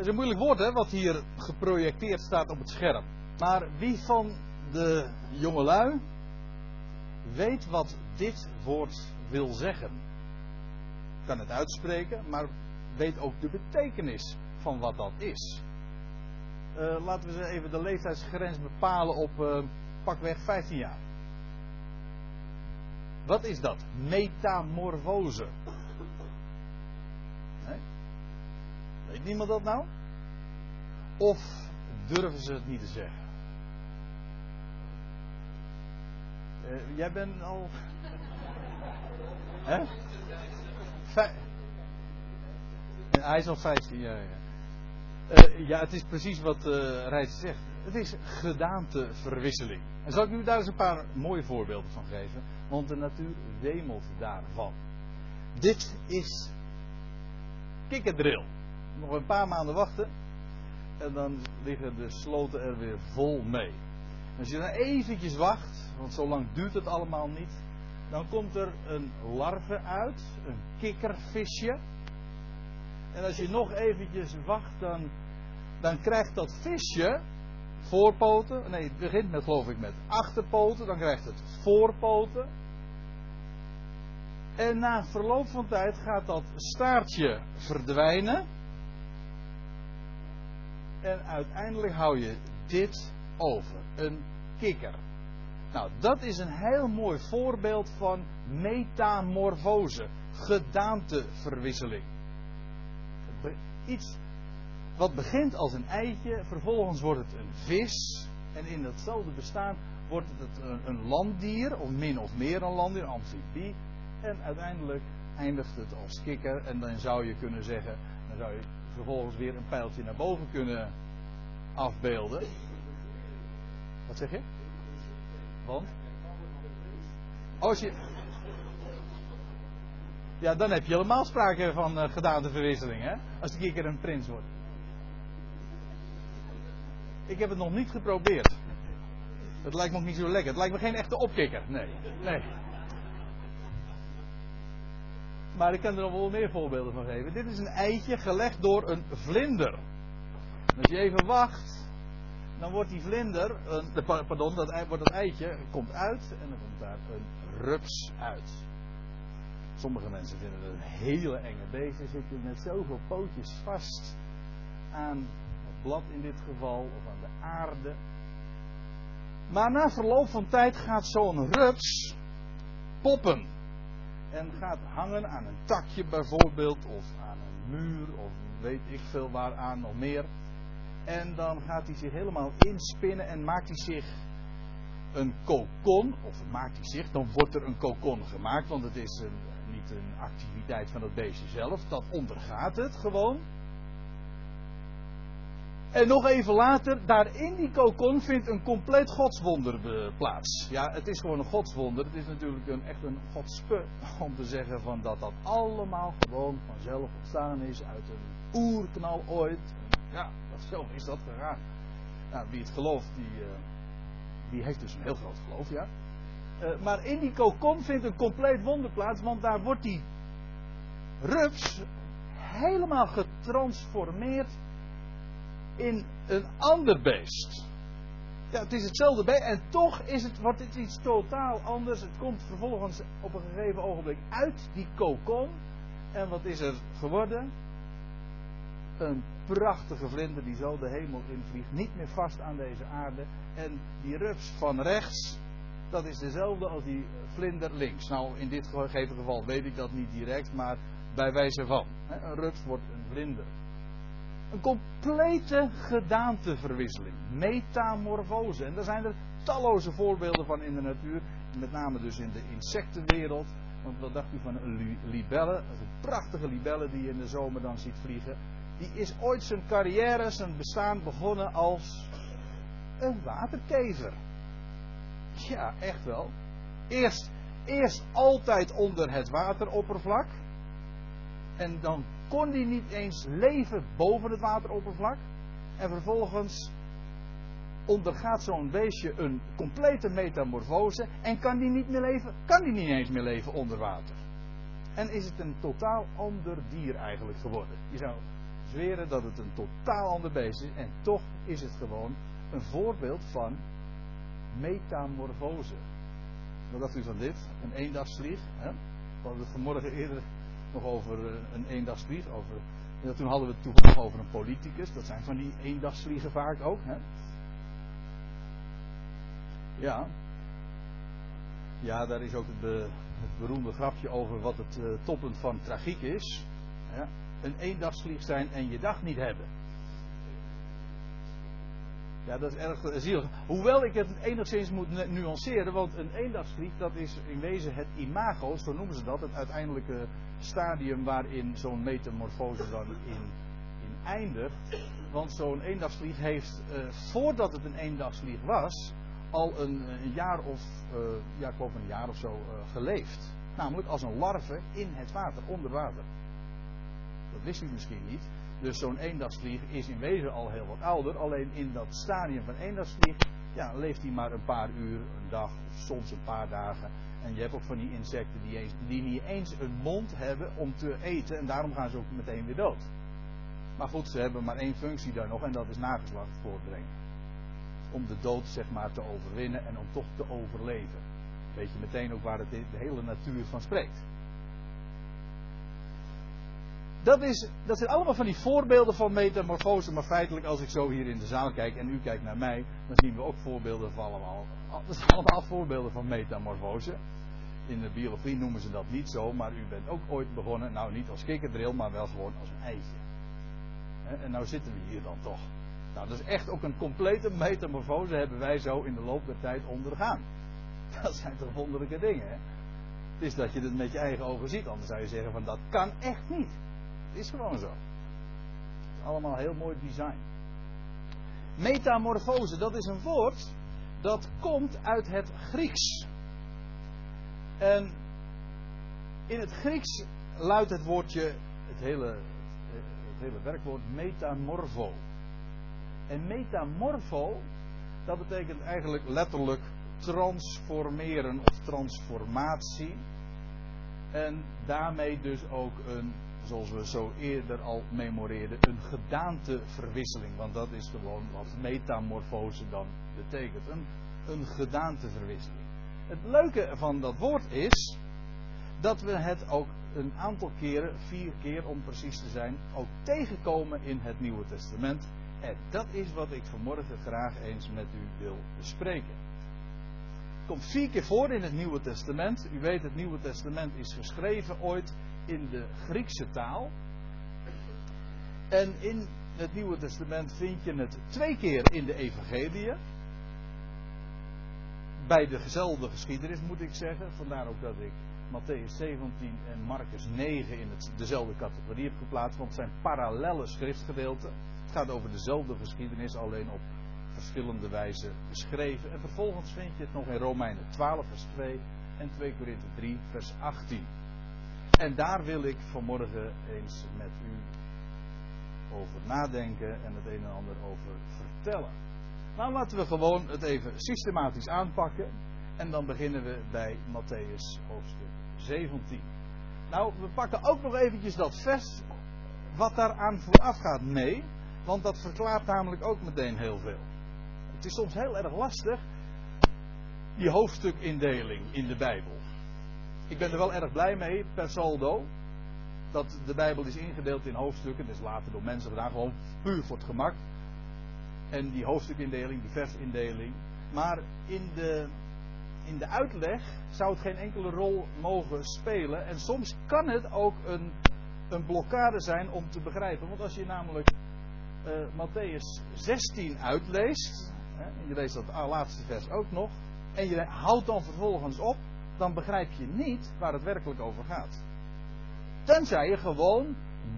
is een moeilijk woord, hè, wat hier geprojecteerd staat op het scherm. Maar wie van de jongelui weet wat dit woord wil zeggen? Kan het uitspreken, maar weet ook de betekenis van wat dat is. Uh, laten we even de leeftijdsgrens bepalen op uh, pakweg 15 jaar. Wat is dat? Metamorfose. Nee? Weet niemand dat nou? Of durven ze het niet te zeggen? Uh, jij bent al. Hè? Hij is al 15, ja. ja. Uh, ja, het is precies wat uh, zegt. Het is gedaanteverwisseling. En zal ik u daar eens een paar mooie voorbeelden van geven? Want de natuur wemelt daarvan. Dit is kikkerdril. Nog een paar maanden wachten. En dan liggen de sloten er weer vol mee. Als je dan eventjes wacht, want zo lang duurt het allemaal niet. Dan komt er een larve uit, een kikkervisje. En als je nog eventjes wacht, dan, dan krijgt dat visje voorpoten. Nee, het begint met, geloof ik, met achterpoten. Dan krijgt het voorpoten. En na verloop van tijd gaat dat staartje verdwijnen. En uiteindelijk hou je dit over. Een kikker. Nou, dat is een heel mooi voorbeeld van metamorfose. Gedaanteverwisseling. Iets wat begint als een eitje, vervolgens wordt het een vis. En in datzelfde bestaan wordt het een, landdier, of min of meer een landdier, een amfibie. En uiteindelijk eindigt het als kikker. En dan zou je kunnen zeggen, dan zou je vervolgens weer een pijltje naar boven kunnen afbeelden. Wat zeg je? Want? Als je. Ja, dan heb je helemaal sprake van uh, gedaanteverwisseling, hè? Als de kikker een prins wordt. Ik heb het nog niet geprobeerd. Het lijkt me ook niet zo lekker. Het lijkt me geen echte opkikker. Nee. Nee. Maar ik kan er nog wel meer voorbeelden van geven. Dit is een eitje gelegd door een vlinder. Als je even wacht, dan wordt die vlinder, pardon, dat, wordt dat eitje, komt uit en dan komt daar een rups uit. Sommige mensen vinden het een hele enge beest. Ze zitten met zoveel pootjes vast aan blad in dit geval, of aan de aarde. Maar na verloop van tijd gaat zo'n rups poppen. En gaat hangen aan een takje bijvoorbeeld, of aan een muur, of weet ik veel waaraan nog meer. En dan gaat hij zich helemaal inspinnen en maakt hij zich een kokon, of maakt hij zich, dan wordt er een kokon gemaakt, want het is een, niet een activiteit van het beestje zelf, dat ondergaat het gewoon. En nog even later, daar in die kokon vindt een compleet godswonder plaats. Ja, het is gewoon een godswonder. Het is natuurlijk een, echt een godspe om te zeggen van dat dat allemaal gewoon vanzelf ontstaan is uit een oerknal ooit. Ja, zo is dat gegaan. Nou, wie het gelooft, die, uh, die heeft dus een heel groot geloof, ja. Uh, maar in die kokon vindt een compleet wonder plaats, want daar wordt die rups helemaal getransformeerd in een ander beest. Ja, het is hetzelfde beest en toch is het, wordt iets totaal anders. Het komt vervolgens op een gegeven ogenblik uit die kokon. En wat is er geworden? Een prachtige vlinder die zo de hemel invliegt. Niet meer vast aan deze aarde. En die rups van rechts, dat is dezelfde als die vlinder links. Nou, in dit gegeven geval weet ik dat niet direct, maar bij wijze van. Een rups wordt een vlinder. Een complete gedaanteverwisseling. Metamorfose. En daar zijn er talloze voorbeelden van in de natuur. Met name dus in de insectenwereld. Want wat dacht u van een libelle? Een prachtige libelle die je in de zomer dan ziet vliegen. Die is ooit zijn carrière, zijn bestaan begonnen als een waterkever. Ja, echt wel. Eerst, eerst altijd onder het wateroppervlak. En dan kon die niet eens leven boven het wateroppervlak. En vervolgens ondergaat zo'n beestje een complete metamorfose en kan die niet meer leven, kan die niet eens meer leven onder water. En is het een totaal ander dier eigenlijk geworden. Je zou zweren dat het een totaal ander beest is. En toch is het gewoon een voorbeeld van metamorfose. Wat dacht u van dit? Een eendagsvlieg. Hè? We hadden het vanmorgen eerder nog over eh, een eendagsvlieg. Over, ja, toen hadden we het over een politicus. Dat zijn van die eendagsvliegen vaak ook. Hè? Ja. Ja, daar is ook het beroemde grapje over wat het uh, toppunt van tragiek is. Ja? Een eendagsvlieg zijn en je dag niet hebben. Ja, dat is erg zielig. Hoewel ik het enigszins moet nuanceren, want een eendagsvlieg, dat is in wezen het imago, zo noemen ze dat, het uiteindelijke stadium waarin zo'n metamorfose dan in, in eindigt. Want zo'n eendagsvlieg heeft, uh, voordat het een eendagsvlieg was, al een, een jaar of, uh, ja, ik geloof een jaar of zo uh, geleefd. Namelijk als een larve in het water, onder water. Dat wist u misschien niet. Dus zo'n eendagsvlieg is in wezen al heel wat ouder. Alleen in dat stadium van eendagsvlieg ja, leeft hij maar een paar uur, een dag soms een paar dagen. En je hebt ook van die insecten die, die niet eens een mond hebben om te eten. En daarom gaan ze ook meteen weer dood. Maar goed, ze hebben maar één functie daar nog en dat is nageslacht voortbrengen. Om de dood zeg maar te overwinnen en om toch te overleven. Weet je meteen ook waar het de hele natuur van spreekt. Dat, is, dat zijn allemaal van die voorbeelden van metamorfose. Maar feitelijk, als ik zo hier in de zaal kijk en u kijkt naar mij, dan zien we ook voorbeelden van allemaal. Dat zijn allemaal voorbeelden van metamorfose. In de biologie noemen ze dat niet zo, maar u bent ook ooit begonnen, nou niet als kikkerdril, maar wel gewoon als een eitje. En nou zitten we hier dan toch. Nou, dat is echt ook een complete metamorfose hebben wij zo in de loop der tijd ondergaan. Dat zijn toch wonderlijke dingen, hè? Het is dat je het met je eigen ogen ziet, anders zou je zeggen van dat kan echt niet. Het is gewoon zo. Allemaal heel mooi design. Metamorfose, dat is een woord dat komt uit het Grieks. En in het Grieks luidt het woordje, het hele, het hele werkwoord metamorpho. En metamorpho, dat betekent eigenlijk letterlijk transformeren of transformatie. En daarmee dus ook een zoals we zo eerder al memoreerden, een gedaanteverwisseling. Want dat is gewoon wat metamorfose dan betekent. Een, gedaanteverwisseling. Het leuke van dat woord is dat we het ook een aantal keren, vier keer om precies te zijn, ook tegenkomen in het Nieuwe Testament. En dat is wat ik vanmorgen graag eens met u wil bespreken. Het komt vier keer voor in het Nieuwe Testament. U weet, het Nieuwe Testament is geschreven ooit in de Griekse taal. En in het Nieuwe Testament vind je het twee keer in de Evangelie. Bij dezelfde geschiedenis moet ik zeggen. Vandaar ook dat ik Matthäus 17 en Marcus 9 in het, dezelfde categorie heb geplaatst. Want het zijn parallelle schriftgedeelten. Het gaat over dezelfde geschiedenis, alleen op verschillende wijzen beschreven. En vervolgens vind je het nog in Romeinen 12 vers 2 en 2 Korinthe 3 vers 18. En daar wil ik vanmorgen eens met u over nadenken en het een en ander over vertellen. Nou, laten we gewoon het even systematisch aanpakken. En dan beginnen we bij Matthäus hoofdstuk 17. Nou, we pakken ook nog eventjes dat vers wat daaraan vooraf gaat mee. Want dat verklaart namelijk ook meteen heel veel. Het is soms heel erg lastig, die hoofdstukindeling in de Bijbel. Ik ben er wel erg blij mee, per saldo. Dat de Bijbel is ingedeeld in hoofdstukken. Dat is later door mensen gedaan, gewoon puur voor het gemak. En die hoofdstukindeling, die versindeling. Maar in de, in de uitleg zou het geen enkele rol mogen spelen. En soms kan het ook een, een blokkade zijn om te begrijpen. Want als je namelijk uh, Matthäus 16 uitleest. Hè, en je leest dat laatste vers ook nog. En je houdt dan vervolgens op dan begrijp je niet waar het werkelijk over gaat. Tenzij je gewoon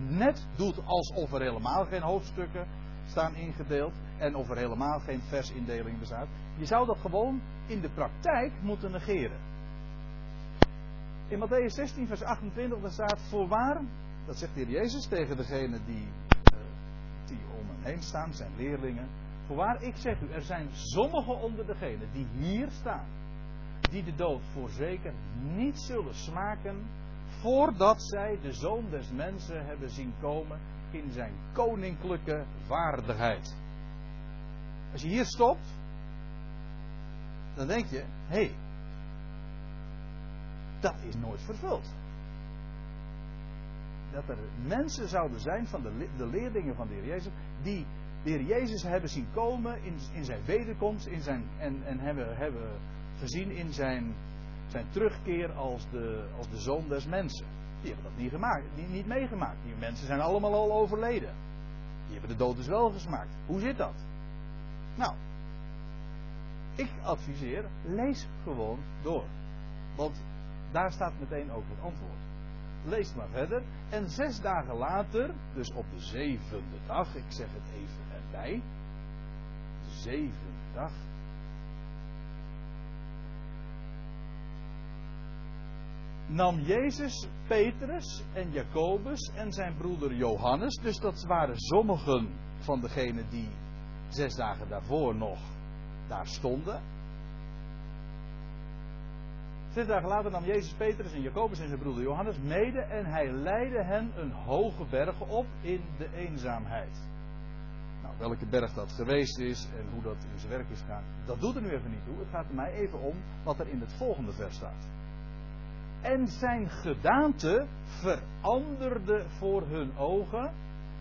net doet alsof er helemaal geen hoofdstukken staan ingedeeld en of er helemaal geen versindeling bestaat. Je zou dat gewoon in de praktijk moeten negeren. In Matthäus 16, vers 28, daar staat: Voorwaar, dat zegt de heer Jezus tegen degene die, uh, die om hem heen staan, zijn leerlingen. Voorwaar, ik zeg u, er zijn sommigen onder degenen die hier staan die de dood voorzeker niet zullen smaken voordat zij de zoon des mensen hebben zien komen in zijn koninklijke waardigheid. Als je hier stopt, dan denk je, hé, hey, dat is nooit vervuld. Dat er mensen zouden zijn van de, de leerlingen van de Heer Jezus, die de Heer Jezus hebben zien komen in, in zijn wederkomst in zijn, en, en hebben, hebben gezien in zijn, zijn terugkeer als de, als de zoon des mensen. Die hebben dat niet, gemaakt, niet, niet meegemaakt. Die mensen zijn allemaal al overleden. Die hebben de dood dus wel gesmaakt. Hoe zit dat? Nou, ik adviseer, lees gewoon door. Want daar staat meteen ook het antwoord. Lees maar verder. En zes dagen later, dus op de zevende dag, ik zeg het even erbij. De zevende dag. Nam Jezus Petrus en Jacobus en zijn broeder Johannes, dus dat waren sommigen van degenen die zes dagen daarvoor nog daar stonden. Zes dagen later nam Jezus Petrus en Jacobus en zijn broeder Johannes mede en hij leidde hen een hoge berg op in de eenzaamheid. Nou, welke berg dat geweest is en hoe dat in zijn werk is gegaan, dat doet er nu even niet toe. Het gaat er mij even om wat er in het volgende vers staat. En zijn gedaante veranderde voor hun ogen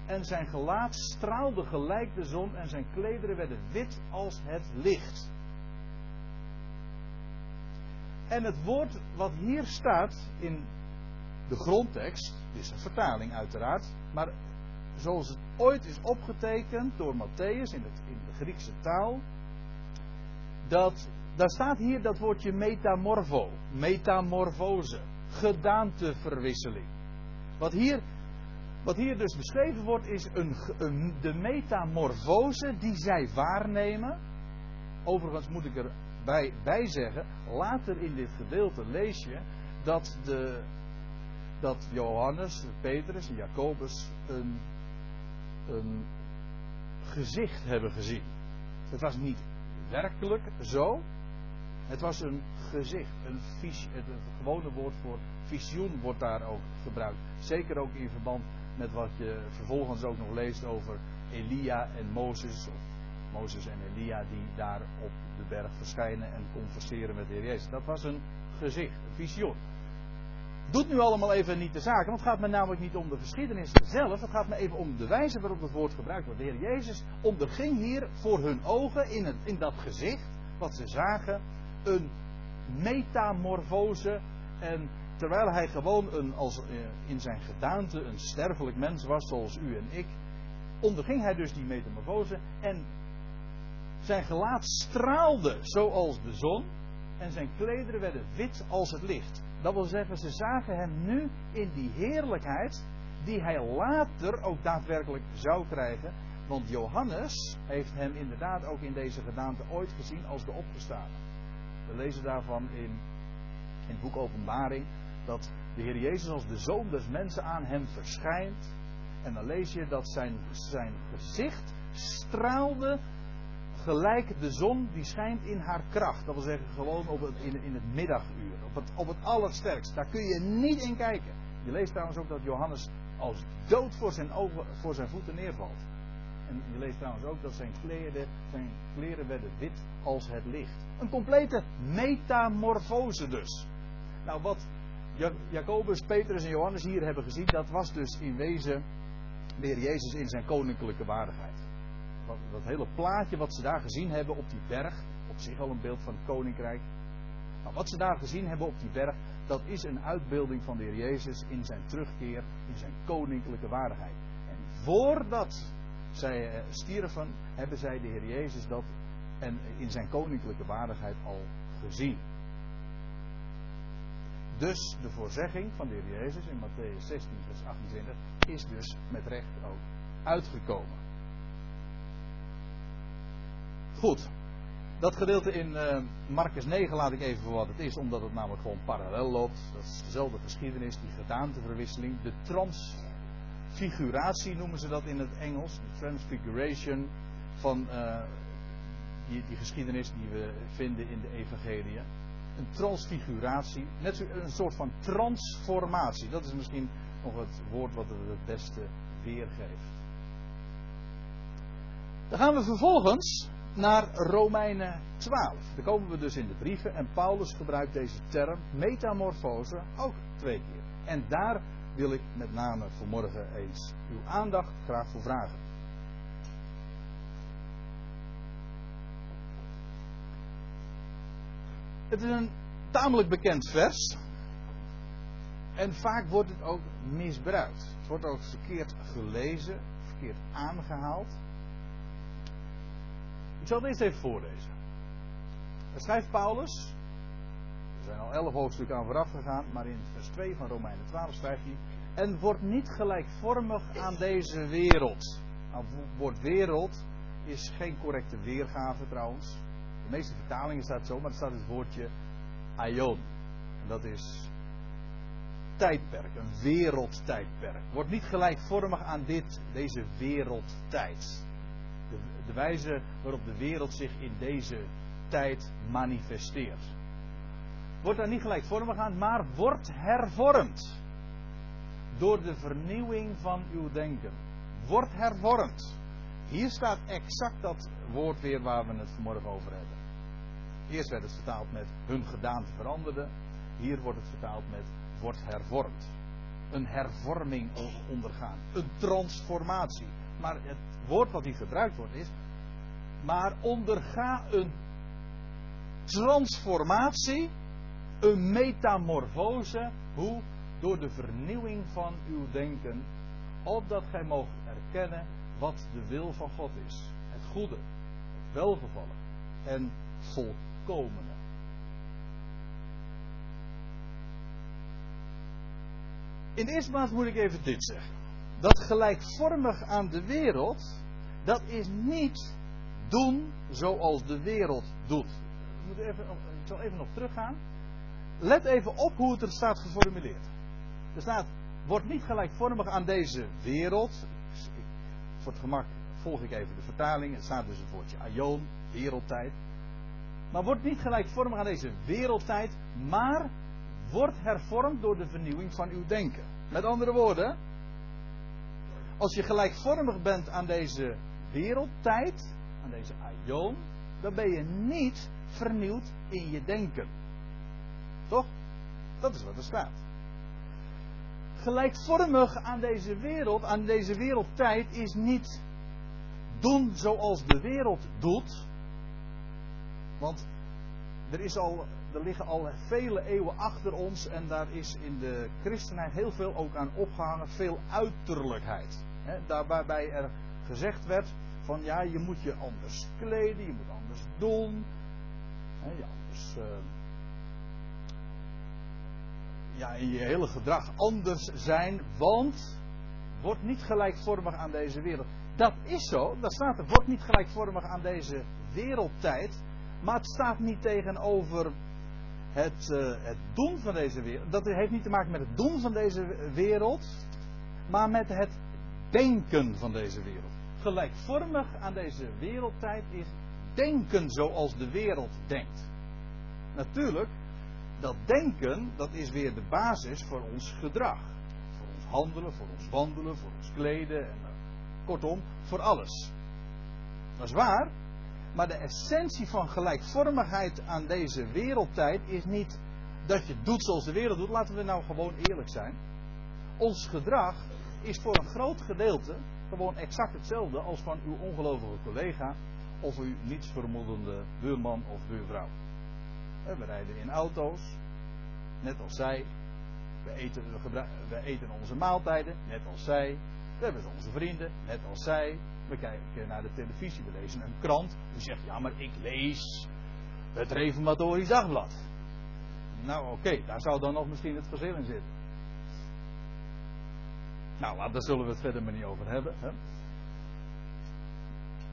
en zijn gelaat straalde gelijk de zon en zijn klederen werden wit als het licht. En het woord wat hier staat in de grondtekst, dit is een vertaling uiteraard, maar zoals het ooit is opgetekend door Matthäus in, het, in de Griekse taal, dat, daar staat hier dat woordje metamorfo, metamorfose, gedaanteverwisseling. Wat hier wat hier dus beschreven wordt is een, de metamorfose die zij waarnemen. Overigens moet ik erbij bij zeggen, later in dit gedeelte lees je dat, de, dat Johannes, Petrus en Jacobus een, een gezicht hebben gezien. Het was niet werkelijk zo. Het was een gezicht, een visie, het, gewone woord voor visioen wordt daar ook gebruikt. Zeker ook in verband met wat je vervolgens ook nog leest over Elia en Mozes. Of Mozes en Elia die daar op de berg verschijnen en converseren met de Heer Jezus. Dat was een gezicht, een visioen. Doet nu allemaal even niet de zaak, want het gaat me namelijk niet om de geschiedenis zelf. Het gaat me even om de wijze waarop het woord gebruikt wordt. De Heer Jezus onderging hier voor hun ogen in, het, in dat gezicht, wat ze zagen, een metamorfose. En terwijl hij gewoon een, als, eh, in zijn gedaante een sterfelijk mens was, zoals u en ik, onderging hij dus die metamorfose. En zijn gelaat straalde zoals de zon. En zijn klederen werden wit als het licht. Dat wil zeggen, ze zagen hem nu in die heerlijkheid die hij later ook daadwerkelijk zou krijgen. Want Johannes heeft hem inderdaad ook in deze gedaante ooit gezien als de opgestane. We lezen daarvan in, in het boek Openbaring dat de Heer Jezus als de zoon des mensen aan hem verschijnt. En dan lees je dat zijn, zijn gezicht straalde gelijk de zon die schijnt in haar kracht. Dat wil zeggen gewoon op het, in, in het middaguur. Op het, op het allersterkst. Daar kun je niet in kijken. Je leest trouwens ook dat Johannes als dood voor zijn, ogen, voor zijn voeten neervalt. En je leest trouwens ook dat zijn kleren, zijn kleren werden wit als het licht. Een complete metamorfose dus. Nou, wat Jacobus, Petrus en Johannes hier hebben gezien, dat was dus in wezen de Heer Jezus in zijn koninklijke waardigheid. Dat, dat hele plaatje wat ze daar gezien hebben op die berg, op zich al een beeld van het koninkrijk. Maar wat ze daar gezien hebben op die berg, dat is een uitbeelding van de Heer Jezus in zijn terugkeer, in zijn koninklijke waardigheid. En voordat zij eh, stierven, hebben zij de Heer Jezus dat en in zijn koninklijke waardigheid al gezien. Dus de voorzegging van de Heer Jezus in Matthäus 16, vers 28 is dus met recht ook uitgekomen. Goed, dat gedeelte in uh, Marcus 9 laat ik even voor wat het is, omdat het namelijk gewoon parallel loopt. Dat is dezelfde geschiedenis, die gedaanteverwisseling, de transfiguratie noemen ze dat in het Engels, de transfiguration van uh, die, geschiedenis die we vinden in de Evangelie een transfiguratie, net een soort van transformatie. Dat is misschien nog het woord wat we het beste weergeeft. Dan gaan we vervolgens naar Romeinen 12. Daar komen we dus in de brieven en Paulus gebruikt deze term metamorfose ook twee keer. En daar wil ik met name vanmorgen eens uw aandacht graag voor vragen. Het is een tamelijk bekend vers. En vaak wordt het ook misbruikt. Het wordt ook verkeerd gelezen, verkeerd aangehaald. Ik zal het eerst even voorlezen. Schrijft Paulus, er zijn al elf hoofdstukken aan vooraf gegaan, maar in vers 2 van Romeinen 12 schrijft hij: En wordt niet gelijkvormig aan deze wereld. Nou, het woord wereld is geen correcte weergave trouwens. De meeste vertalingen staat zo, maar er staat het woordje aion. En dat is tijdperk, een wereldtijdperk. Wordt niet gelijkvormig aan dit, deze wereldtijd. De, de wijze waarop de wereld zich in deze tijd manifesteert. Wordt daar niet gelijkvormig aan, maar wordt hervormd. Door de vernieuwing van uw denken. Wordt hervormd. Hier staat exact dat woord weer waar we het vanmorgen over hebben. Eerst werd het vertaald met hun gedaante veranderde. Hier wordt het vertaald met wordt hervormd. Een hervorming ondergaan. Een transformatie. Maar het woord wat hier gebruikt wordt is. Maar onderga een transformatie. Een metamorfose. Hoe? Door de vernieuwing van uw denken. Opdat gij moogt erkennen wat de wil van God is. Het goede, het welgevallen en volkomene. In de eerste plaats moet ik even dit zeggen. Dat gelijkvormig aan de wereld, dat is niet doen zoals de wereld doet. Ik, moet even, ik zal even nog teruggaan. Let even op hoe het er staat geformuleerd. Er staat, wordt niet gelijkvormig aan deze wereld. Voor het gemak volg ik even de vertaling. Er staat dus het woordje aion, wereldtijd. Maar wordt niet gelijkvormig aan deze wereldtijd, maar wordt hervormd door de vernieuwing van uw denken. Met andere woorden, als je gelijkvormig bent aan deze wereldtijd, aan deze aion, dan ben je niet vernieuwd in je denken. Toch? Dat is wat er staat. Gelijkvormig aan deze wereld, aan deze wereldtijd, is niet doen zoals de wereld doet. Want er is al er liggen al vele eeuwen achter ons en daar is in de christenheid heel veel ook aan opgehangen, veel uiterlijkheid. He, daar waarbij er gezegd werd van ja, je moet je anders kleden, je moet anders doen, he, je anders, uh, ja, in je hele gedrag anders zijn, want wordt niet gelijkvormig aan deze wereld. Dat is zo, daar staat er, wordt niet gelijkvormig aan deze wereldtijd, maar het staat niet tegenover het, uh, het doen van deze wereld. Dat heeft niet te maken met het doen van deze wereld, maar met het denken van deze wereld. Gelijkvormig aan deze wereldtijd is denken zoals de wereld denkt. Natuurlijk, dat denken, dat is weer de basis voor ons gedrag. Voor ons handelen, voor ons wandelen, voor ons kleden. En, uh, kortom, voor alles. Dat is waar, maar de essentie van gelijkvormigheid aan deze wereldtijd is niet dat je doet zoals de wereld doet. Laten we nou gewoon eerlijk zijn. Ons gedrag is voor een groot gedeelte gewoon exact hetzelfde als van uw ongelovige collega of uw nietsvermoedende buurman of buurvrouw. We rijden in auto's, net als zij. We eten, we eten onze maaltijden, net als zij. We hebben onze vrienden, net als zij. We kijken naar de televisie, we lezen een krant. U zegt, ja, maar ik lees het Reformatorisch Dagblad. Nou, oké, daar zou dan nog misschien het verschil in zitten. Nou, daar zullen we het verder maar niet over hebben. Hè?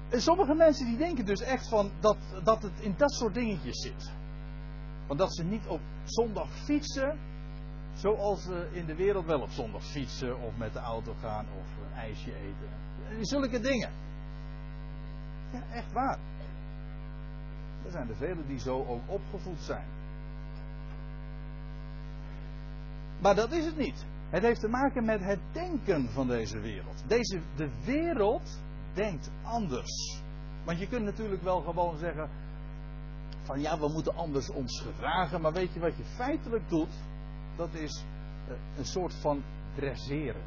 En sommige mensen die denken dus echt van dat, dat het in dat soort dingetjes zit. Want dat ze niet op zondag fietsen, zoals ze in de wereld wel op zondag fietsen of met de auto gaan of een ijsje eten zulke dingen. Ja, echt waar. Er zijn er velen die zo ook opgevoed zijn. Maar dat is het niet. Het heeft te maken met het denken van deze wereld. Deze, de wereld denkt anders. Want je kunt natuurlijk wel gewoon zeggen: van ja, we moeten anders ons gedragen. Maar weet je wat je feitelijk doet? Dat is eh, een soort van dresseren.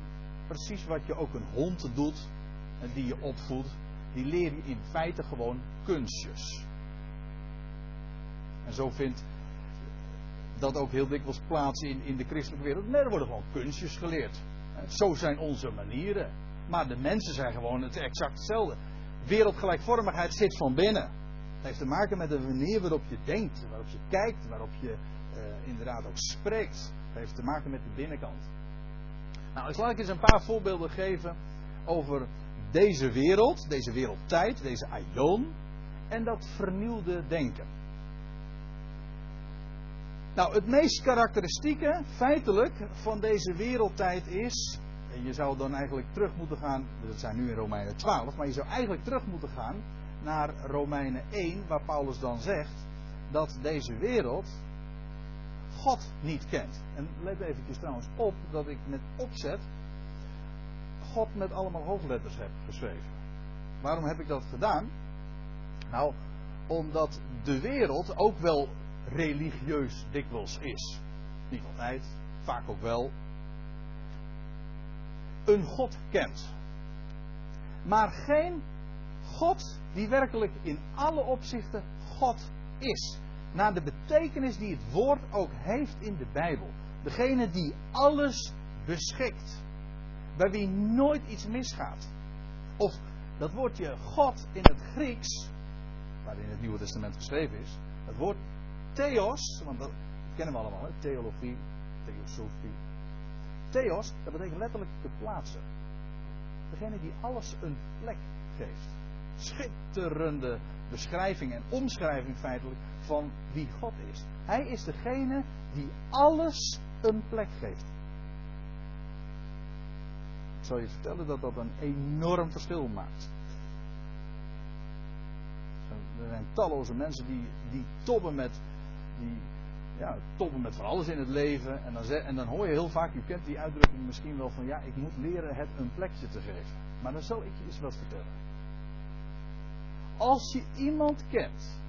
Precies wat je ook een hond doet en die je opvoedt. Die leer je in feite gewoon kunstjes. En zo vindt dat ook heel dikwijls plaats in, in de christelijke wereld. Nee, er worden gewoon kunstjes geleerd. Zo zijn onze manieren. Maar de mensen zijn gewoon het exact hetzelfde. Wereldgelijkvormigheid zit van binnen. Het heeft te maken met de manier waarop je denkt, waarop je kijkt, waarop je uh, inderdaad ook spreekt. Het heeft te maken met de binnenkant. Nou, ik zal ik eens een paar voorbeelden geven over deze wereld, deze wereldtijd, deze aion en dat vernieuwde denken. Nou, het meest karakteristieke, feitelijk, van deze wereldtijd is. En je zou dan eigenlijk terug moeten gaan. Dat zijn nu in Romeinen 12, maar je zou eigenlijk terug moeten gaan naar Romeinen 1, waar Paulus dan zegt dat deze wereld God niet kent. En let eventjes trouwens op dat ik met opzet God met allemaal hoofdletters heb geschreven. Waarom heb ik dat gedaan? Nou, omdat de wereld ook wel religieus dikwijls is. Niet altijd, vaak ook wel. Een God kent. Maar geen God die werkelijk in alle opzichten God is. Naar de betekenis die het woord ook heeft in de Bijbel. Degene die alles beschikt. Bij wie nooit iets misgaat. Of dat woordje God in het Grieks, waarin het Nieuwe Testament geschreven is. Het woord Theos, want dat kennen we allemaal, hè? theologie, theosofie. Theos, dat betekent letterlijk te plaatsen. Degene die alles een plek geeft. Schitterende beschrijving en omschrijving feitelijk van wie God is. Hij is degene die alles een plek geeft. Ik zal je vertellen dat dat een enorm verschil maakt. Er zijn talloze mensen die, die tobben met die ja, toppen met van alles in het leven. En dan, en dan hoor je heel vaak, u kent die uitdrukking misschien wel van ja, ik moet leren het een plekje te geven. Maar dan zal ik je eens wat vertellen. Als je iemand kent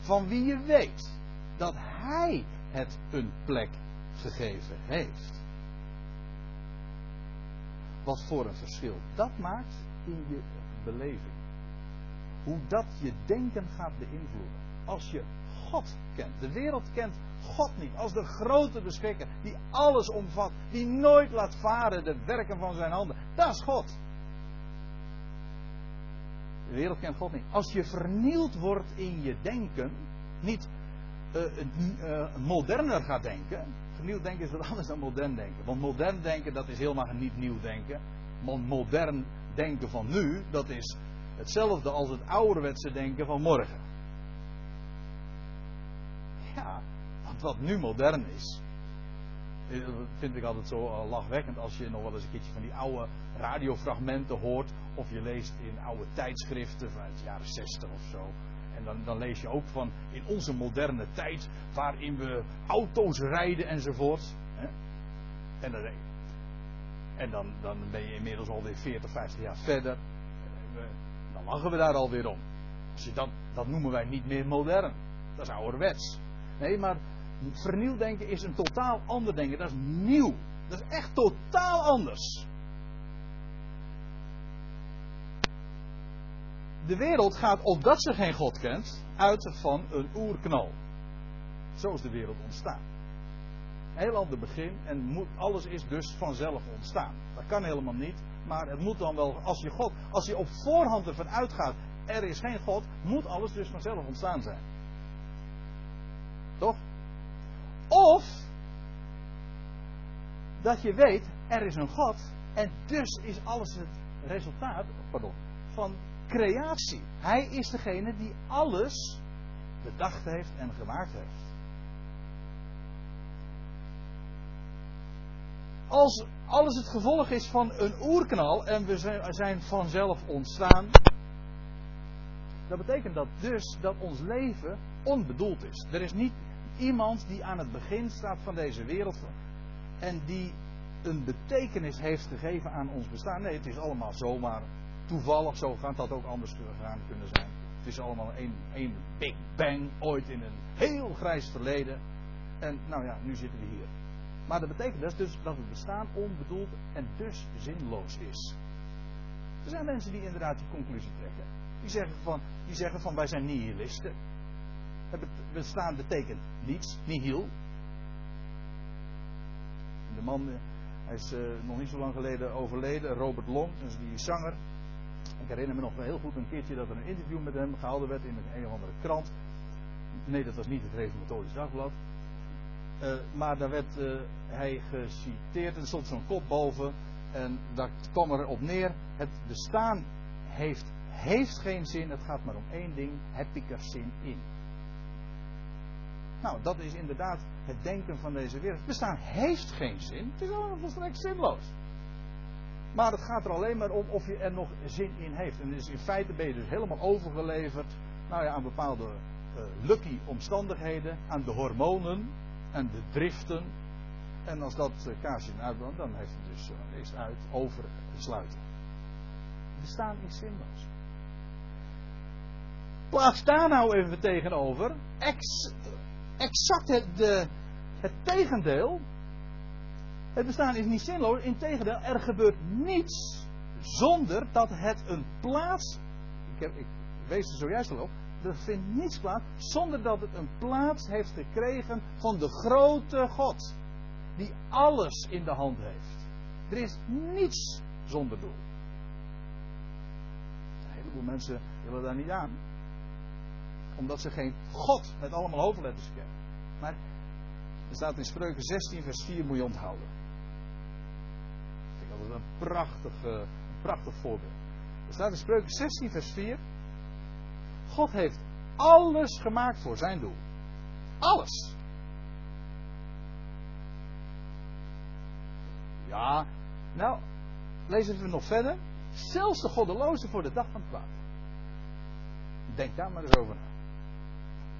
van wie je weet dat hij het een plek gegeven heeft. Wat voor een verschil dat maakt in je beleving. Hoe dat je denken gaat beïnvloeden. Als je God kent. De wereld kent God niet als de grote beschikker die alles omvat, die nooit laat varen de werken van zijn handen. Dat is God. De wereld kent God niet. Als je vernield wordt in je denken, niet uh, uh, moderner gaat denken. Vernieuwd denken is wat anders dan modern denken. Want modern denken, dat is helemaal niet nieuw denken. Want modern denken van nu, dat is hetzelfde als het ouderwetse denken van morgen. Ja, want wat nu modern is, eh, vind ik altijd zo eh, lachwekkend als je nog wel eens een keertje van die oude radiofragmenten hoort. Of je leest in oude tijdschriften vanuit de jaren 60 of zo. En dan, dan, lees je ook van in onze moderne tijd waarin we auto's rijden enzovoort. Hè? En, dan, en dan, dan ben je inmiddels alweer 40, 50 jaar verder. Dan lachen we daar alweer om. Je dat, dat noemen wij niet meer modern. Dat is ouderwets. Nee, maar vernieuwd denken is een totaal ander denken. Dat is nieuw. Dat is echt totaal anders. De wereld gaat, opdat ze geen God kent, uit van een oerknal. Zo is de wereld ontstaan. Heel ander begin en moet, alles is dus vanzelf ontstaan. Dat kan helemaal niet, maar het moet dan wel, als je, God, als je op voorhand ervan uitgaat, er is geen God, moet alles dus vanzelf ontstaan zijn. Toch? Of dat je weet, er is een God en dus is alles het resultaat pardon, van creatie. Hij is degene die alles bedacht heeft en gemaakt heeft. Als alles het gevolg is van een oerknal en we zijn vanzelf ontstaan, dat betekent dat dus dat ons leven onbedoeld is. Er is niet iemand die aan het begin staat van deze wereld. en die een betekenis heeft gegeven aan ons bestaan. Nee, het is allemaal zomaar toevallig zo gaat dat ook anders gegaan kunnen zijn. Het is allemaal één Big Bang ooit in een heel grijs verleden. En nou ja, nu zitten we hier. Maar dat betekent dus dat het bestaan onbedoeld en dus zinloos is. Er zijn mensen die inderdaad die conclusie trekken. Die zeggen van, die zeggen van wij zijn nihilisten. Bestaan betekent niets, nihil. De man, eh, hij is uh, nog niet zo lang geleden overleden, Robert Long, die zanger. Ik herinner me nog heel goed een keertje dat er een interview met hem gehouden werd in een, een of andere krant. Nee, dat was niet het Reformatorisch Dagblad. Uh, maar daar werd hij geciteerd en er stond zo'n kop boven. En daar kwam er op neer: het bestaan heeft, heeft geen zin, het gaat maar om één ding: heb ik er zin in? Nou, dat is inderdaad het denken van deze wereld. Bestaan heeft geen zin, het is allemaal volstrekt zinloos. Maar het gaat er alleen maar om of je er nog zin in heeft. En dus in feite ben je dus helemaal overgeleverd nou ja, aan bepaalde uh, lucky omstandigheden, aan de hormonen, en de driften. En als dat uh, kaarsje uitbrandt, dan heeft het dus uh, eerst uit over sluiten. Bestaan is zinloos. Plaats daar nou even tegenover. Ex, exact het, het tegendeel. Het bestaan is niet zinloos. Integendeel, er gebeurt niets zonder dat het een plaats. Ik, heb, ik wees er zojuist al op. Er vindt niets plaats zonder dat het een plaats heeft gekregen van de grote God. Die alles in de hand heeft. Er is niets zonder doel. Een heleboel mensen willen daar niet aan. Omdat ze geen God met allemaal hoofdletters kennen. Maar er staat in Spreuken 16 vers 4 moet je onthouden. Ik vind dat een prachtig, een prachtig voorbeeld. Er staat in Spreuken 16 vers 4. God heeft alles gemaakt voor zijn doel. Alles. Ja, nou, lezen we nog verder. Zelfs de goddeloze voor de dag van kwaad. Denk daar maar eens over na.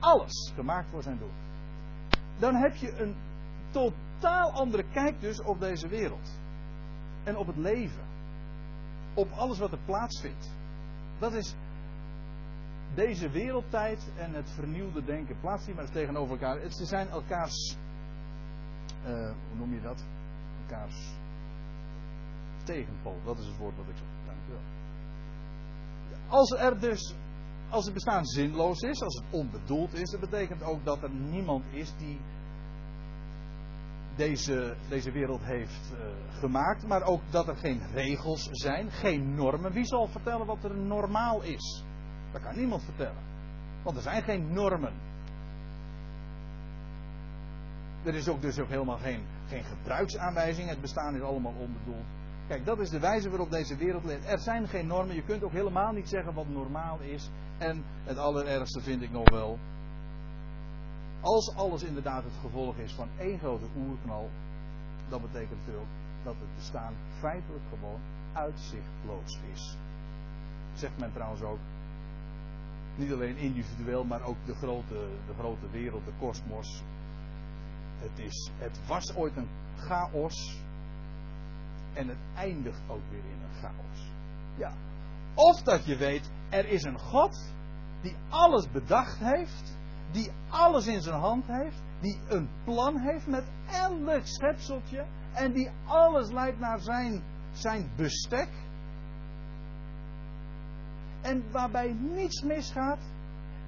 Alles gemaakt voor zijn doel. Dan heb je een totaal andere kijk dus op deze wereld. En op het leven. Op alles wat er plaatsvindt. Dat is deze wereldtijd en het vernieuwde denken. Plaats die maar tegenover elkaar. Ze zijn elkaars. Uh, hoe noem je dat? Elkaars tegenpol. Dat is het woord wat ik zoek. Dank u wel. Als er dus. Als het bestaan zinloos is, als het onbedoeld is, dat betekent ook dat er niemand is die deze, deze wereld heeft uh, gemaakt, maar ook dat er geen regels zijn, geen normen. Wie zal vertellen wat er normaal is? Dat kan niemand vertellen. Want er zijn geen normen. Er is ook dus ook helemaal geen, geen gebruiksaanwijzing. Het bestaan is allemaal onbedoeld. Kijk, dat is de wijze waarop deze wereld leeft. Er zijn geen normen. Je kunt ook helemaal niet zeggen wat normaal is. En het allerergste vind ik nog wel. Als alles inderdaad het gevolg is van één grote oerknal. Dan betekent het ook dat het bestaan feitelijk gewoon uitzichtloos is. Zegt men trouwens ook. Niet alleen individueel, maar ook de grote, de grote wereld, de kosmos. Het, is, het was ooit een chaos. En het eindigt ook weer in een chaos. Ja. Of dat je weet, er is een God die alles bedacht heeft. Die alles in zijn hand heeft. Die een plan heeft met elk schepseltje. En die alles leidt naar zijn, zijn bestek en waarbij niets misgaat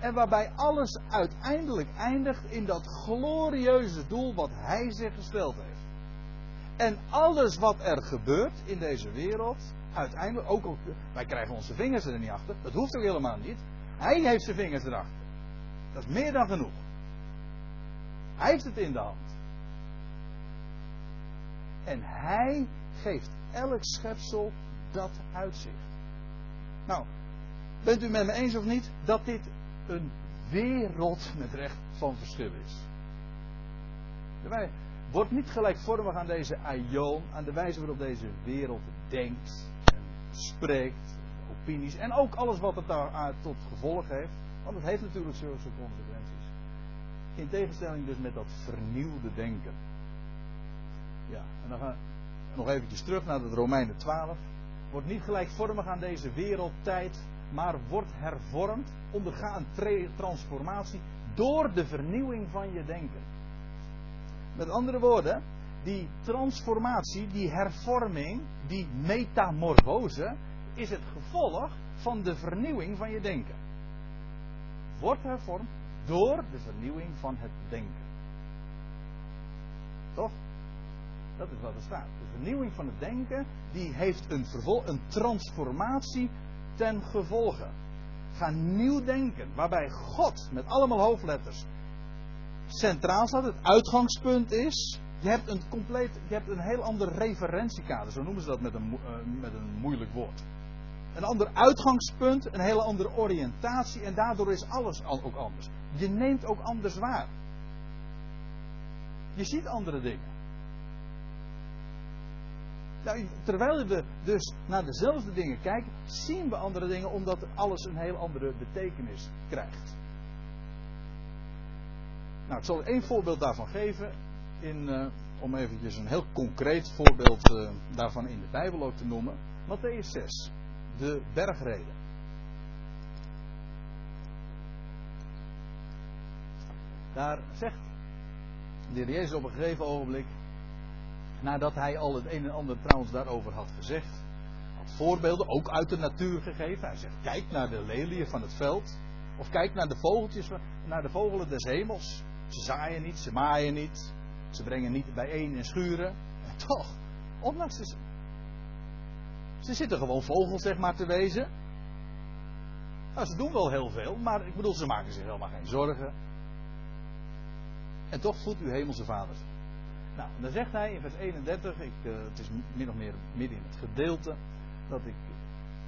en waarbij alles uiteindelijk eindigt in dat glorieuze doel wat Hij zich gesteld heeft. En alles wat er gebeurt in deze wereld, uiteindelijk ook, ook wij krijgen onze vingers er niet achter, dat hoeft ook helemaal niet. Hij heeft zijn vingers erachter. Dat is meer dan genoeg. Hij heeft het in de hand. En hij geeft elk schepsel dat uitzicht. Nou, Bent u met me eens of niet dat dit een wereld met recht van verschil is? Daarbij wordt niet gelijkvormig aan deze aion, aan de wijze waarop deze wereld denkt en spreekt, opinies en ook alles wat het daar tot gevolg heeft. Want het heeft natuurlijk zulke consequenties. In tegenstelling dus met dat vernieuwde denken. Ja, en dan gaan we nog eventjes terug naar het Romeinen 12. Wordt niet gelijkvormig aan deze wereldtijd, maar wordt hervormd, onderga een transformatie door de vernieuwing van je denken. Met andere woorden, die transformatie, die hervorming, die metamorfose, is het gevolg van de vernieuwing van je denken. Wordt hervormd door de vernieuwing van het denken. Toch? Dat is wat er staat. De vernieuwing van het denken, die heeft een, vervol een transformatie ten gevolge. Ga nieuw denken, waarbij God met allemaal hoofdletters centraal staat, het uitgangspunt is. Je hebt een compleet, je hebt een heel ander referentiekader, zo noemen ze dat met een, uh, met een moeilijk woord. Een ander uitgangspunt, een hele andere oriëntatie en daardoor is alles ook anders. Je neemt ook anders waar. Je ziet andere dingen. Nou, terwijl we dus naar dezelfde dingen kijken, zien we andere dingen omdat alles een heel andere betekenis krijgt. Nou, ik zal één voorbeeld daarvan geven, in, uh, om eventjes een heel concreet voorbeeld uh, daarvan in de Bijbel ook te noemen. Matthäus 6, de bergreden. Daar zegt de heer Jezus op een gegeven ogenblik, nadat hij al het een en ander trouwens daarover had gezegd, had voorbeelden ook uit de natuur gegeven. Hij zegt: Kijk naar de leliën van het veld, of kijk naar de vogeltjes, naar de vogelen des hemels. Ze zaaien niet, ze maaien niet, ze brengen niet bijeen in schuren. En toch, ondanks ze. Ze zitten gewoon vogels, zeg maar, te wezen. Nou, ze doen wel heel veel, maar ik bedoel, ze maken zich helemaal geen zorgen. En toch voedt uw hemelse vader Nou, dan zegt hij in vers 31, ik, uh, het is min of meer midden in het gedeelte dat ik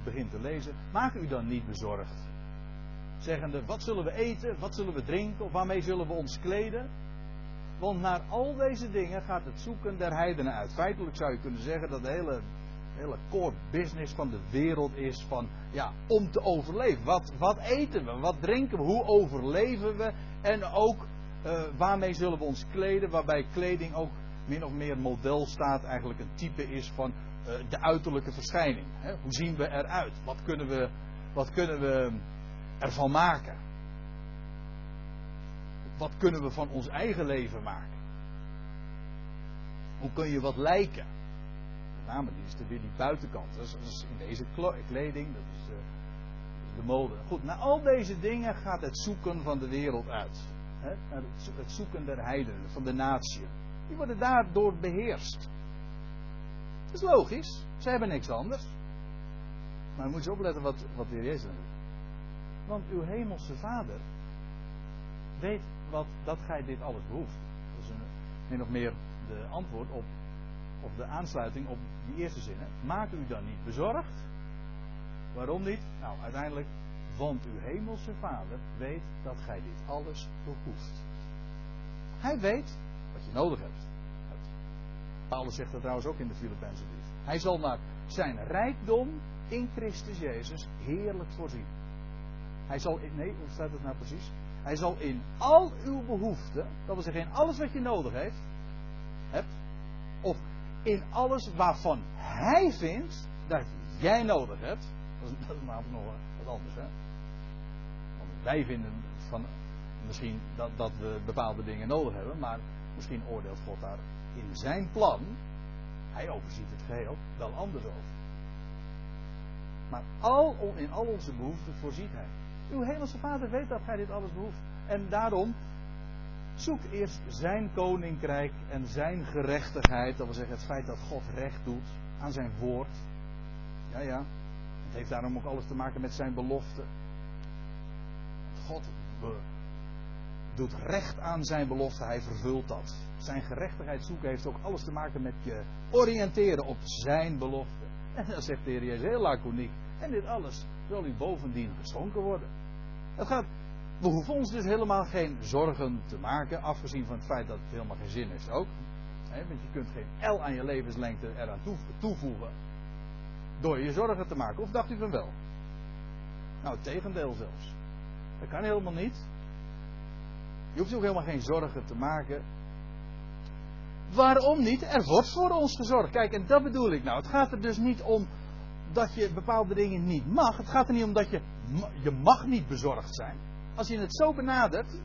begin te lezen. Maak u dan niet bezorgd. Zeggende, wat zullen we eten, wat zullen we drinken, of waarmee zullen we ons kleden? Want naar al deze dingen gaat het zoeken der heidenen uit. Feitelijk zou je kunnen zeggen dat de hele, hele core business van de wereld is van, ja, om te overleven. Wat, wat eten we, wat drinken we, hoe overleven we? En ook uh, waarmee zullen we ons kleden? Waarbij kleding ook min of meer model staat, eigenlijk een type is van uh, de uiterlijke verschijning. Hè? Hoe zien we eruit? Wat kunnen we, wat kunnen we ervan maken? Wat kunnen we van ons eigen leven maken? Hoe kun je wat lijken? Met name die is er weer die buitenkant. Dat is, in deze kleding, dat is de mode. Goed, naar al deze dingen gaat het zoeken van de wereld uit het zoeken der heidenen, van de natie. Die worden daardoor beheerst. Dat is logisch. Ze hebben niks anders. Maar moet je opletten wat, wat de Jezus doet. Want uw hemelse vader weet wat, dat gij dit alles behoeft. Dat is een, min of meer de antwoord op, of de aansluiting op die eerste zinnen. Maak u dan niet bezorgd. Waarom niet? Nou, uiteindelijk want uw hemelse Vader weet dat gij dit alles behoeft. Hij weet wat je nodig hebt. Paulus zegt dat trouwens ook in de Filipijnse brief. Hij zal naar zijn rijkdom in Christus Jezus heerlijk voorzien. Hij zal, in, nee, hoe staat het nou precies? Hij zal in al uw behoeften, dat wil zeggen in alles wat je nodig heeft, hebt, of in alles waarvan hij vindt dat jij nodig hebt, dat is, dat is nog wat anders, hè? wij vinden van misschien dat, dat we bepaalde dingen nodig hebben, maar misschien oordeelt God daar in zijn plan, hij overziet het geheel, wel anders over. Maar al, in al onze behoeften voorziet hij. Uw hemelse vader weet dat gij dit alles behoeft. En daarom zoek eerst zijn koninkrijk en zijn gerechtigheid. Dat wil zeggen het feit dat God recht doet aan zijn woord. Ja, ja. Het heeft daarom ook alles te maken met zijn belofte. God doet recht aan zijn belofte, hij vervult dat. Zijn gerechtigheid zoeken heeft ook alles te maken met je oriënteren op zijn belofte. En dan zegt de Heer Jezus heel laconiek. En dit alles zal u bovendien geschonken worden. Het gaat, we hoeven ons dus helemaal geen zorgen te maken, afgezien van het feit dat het helemaal geen zin heeft ook. want je kunt geen L aan je levenslengte eraan toevoegen door je zorgen te maken. Of dacht u van wel? Nou, het tegendeel zelfs. Dat kan helemaal niet. Je hoeft je ook helemaal geen zorgen te maken. Waarom niet? Er wordt voor ons gezorgd. Kijk, en dat bedoel ik nou. Het gaat er dus niet om dat je bepaalde dingen niet mag. Het gaat er niet om dat je, je mag niet bezorgd zijn. Als je het zo benadert,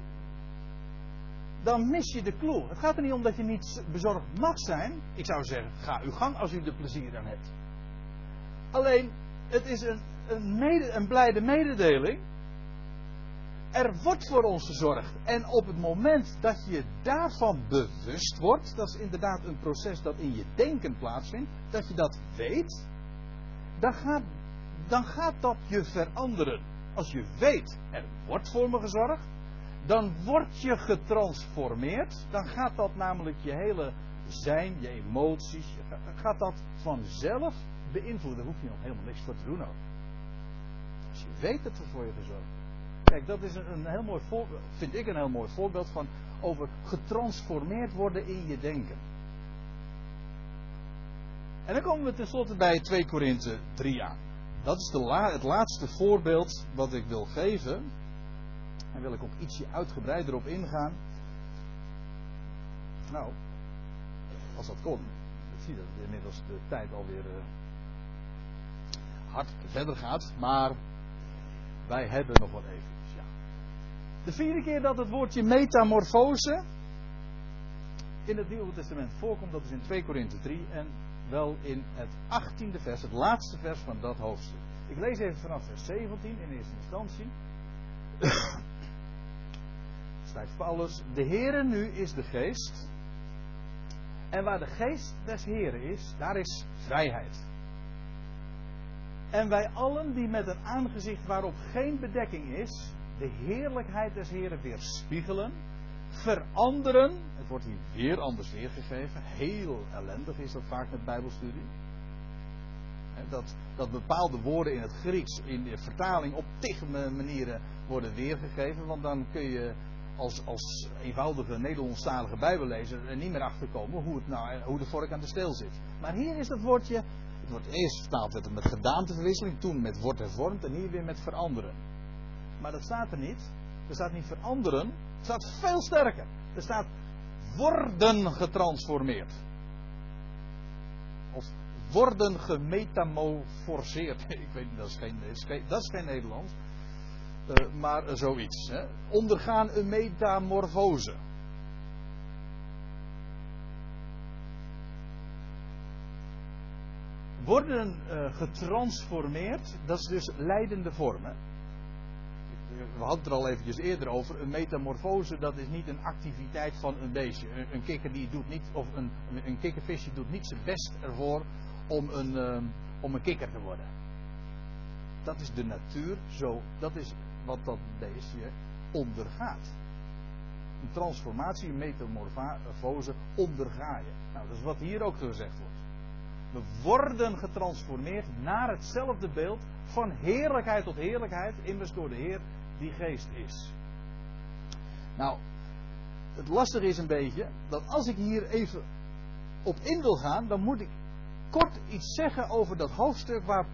dan mis je de clue. Het gaat er niet om dat je niet bezorgd mag zijn. Ik zou zeggen, ga uw gang als u er plezier aan hebt. Alleen, het is een, een, mede, een blijde mededeling. Er wordt voor ons gezorgd. En op het moment dat je daarvan bewust wordt, dat is inderdaad een proces dat in je denken plaatsvindt, dat je dat weet, dan gaat, dan gaat dat je veranderen. Als je weet, er wordt voor me gezorgd, dan word je getransformeerd. Dan gaat dat namelijk je hele zijn, je emoties, gaat dat vanzelf beïnvloeden. Daar hoef je nog helemaal niks voor te doen ook. Als je weet dat er voor je gezorgd Kijk, dat is een, heel mooi voorbeeld, vind ik een heel mooi voorbeeld van over getransformeerd worden in je denken. En dan komen we tenslotte bij 2 Korinthe 3 aan. Dat is de het laatste voorbeeld wat ik wil geven. En wil ik ook ietsje uitgebreider op ingaan. Nou, als dat kon. Ik zie dat inmiddels de tijd alweer uh, hard verder gaat. Maar wij hebben nog wat even. De vierde keer dat het woordje metamorfose in het Nieuwe Testament voorkomt, dat is in 2 Korinthe 3 en wel in het 18e vers, het laatste vers van dat hoofdstuk. Ik lees even vanaf vers 17 in eerste instantie. Schrijft Paulus: De Heere nu is de geest. En waar de geest des Heren is, daar is vrijheid. En wij allen die met een aangezicht waarop geen bedekking is, de heerlijkheid des Heren weerspiegelen, veranderen. Het wordt hier weer anders weergegeven. Heel ellendig is dat vaak met Bijbelstudie. Dat, dat bepaalde woorden in het Grieks in de vertaling op tig manieren worden weergegeven. Want dan kun je als, als eenvoudige Nederlandstalige Bijbellezer er niet meer achter komen hoe, het nou, hoe de vork aan de steel zit. Maar hier is het woordje. Het wordt eerst vertaald met gedaanteverwisseling, toen met wordt hervormd en hier weer met veranderen. Maar dat staat er niet. Er staat niet veranderen, het staat veel sterker. Er staat worden getransformeerd. Of worden gemetamorfoseerd. Ik weet niet, dat is geen, dat is geen Nederlands. Uh, maar zoiets. Hè. Ondergaan een metamorfose. Worden uh, getransformeerd, dat is dus leidende vormen we hadden het er al eventjes eerder over. Een metamorfose, dat is niet een activiteit van een beestje. Een, kikker die doet niet, of een, een kikkervisje doet niet zijn best ervoor om een, um, om een kikker te worden. Dat is de natuur, zo, dat is wat dat beestje ondergaat. Een transformatie, een metamorfose onderga je. Nou, dat is wat hier ook gezegd wordt. We worden getransformeerd naar hetzelfde beeld van heerlijkheid tot heerlijkheid, immers door de Heer die geest is. Nou, het lastige is een beetje dat als ik hier even op in wil gaan, dan moet ik kort iets zeggen over dat hoofdstuk waar,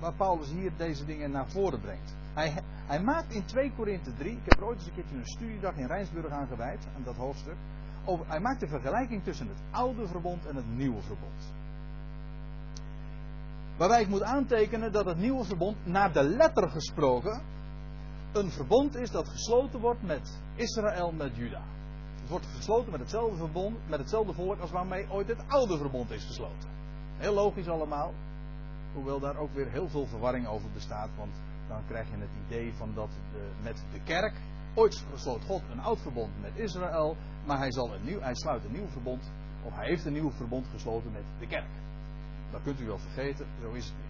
waar Paulus hier deze dingen naar voren brengt. Hij, hij maakt in 2 Korinthe 3, ik heb er ooit eens een keertje een studiedag in Rijnsburg aan gewijd, aan dat hoofdstuk. Hij maakt de vergelijking tussen het oude verbond en het nieuwe verbond. Waarbij ik moet aantekenen dat het nieuwe verbond naar de letter gesproken een verbond is dat gesloten wordt met Israël, met Juda. Het wordt gesloten met hetzelfde verbond, met hetzelfde volk als waarmee ooit het oude verbond is gesloten. Heel logisch allemaal. Hoewel daar ook weer heel veel verwarring over bestaat. Want dan krijg je het idee van dat met de kerk. Ooit gesloot God een oud verbond met Israël. Maar hij, zal een nieuw, hij sluit een nieuw verbond. Of hij heeft een nieuw verbond gesloten met de kerk. Dat kunt u wel vergeten, zo is het niet.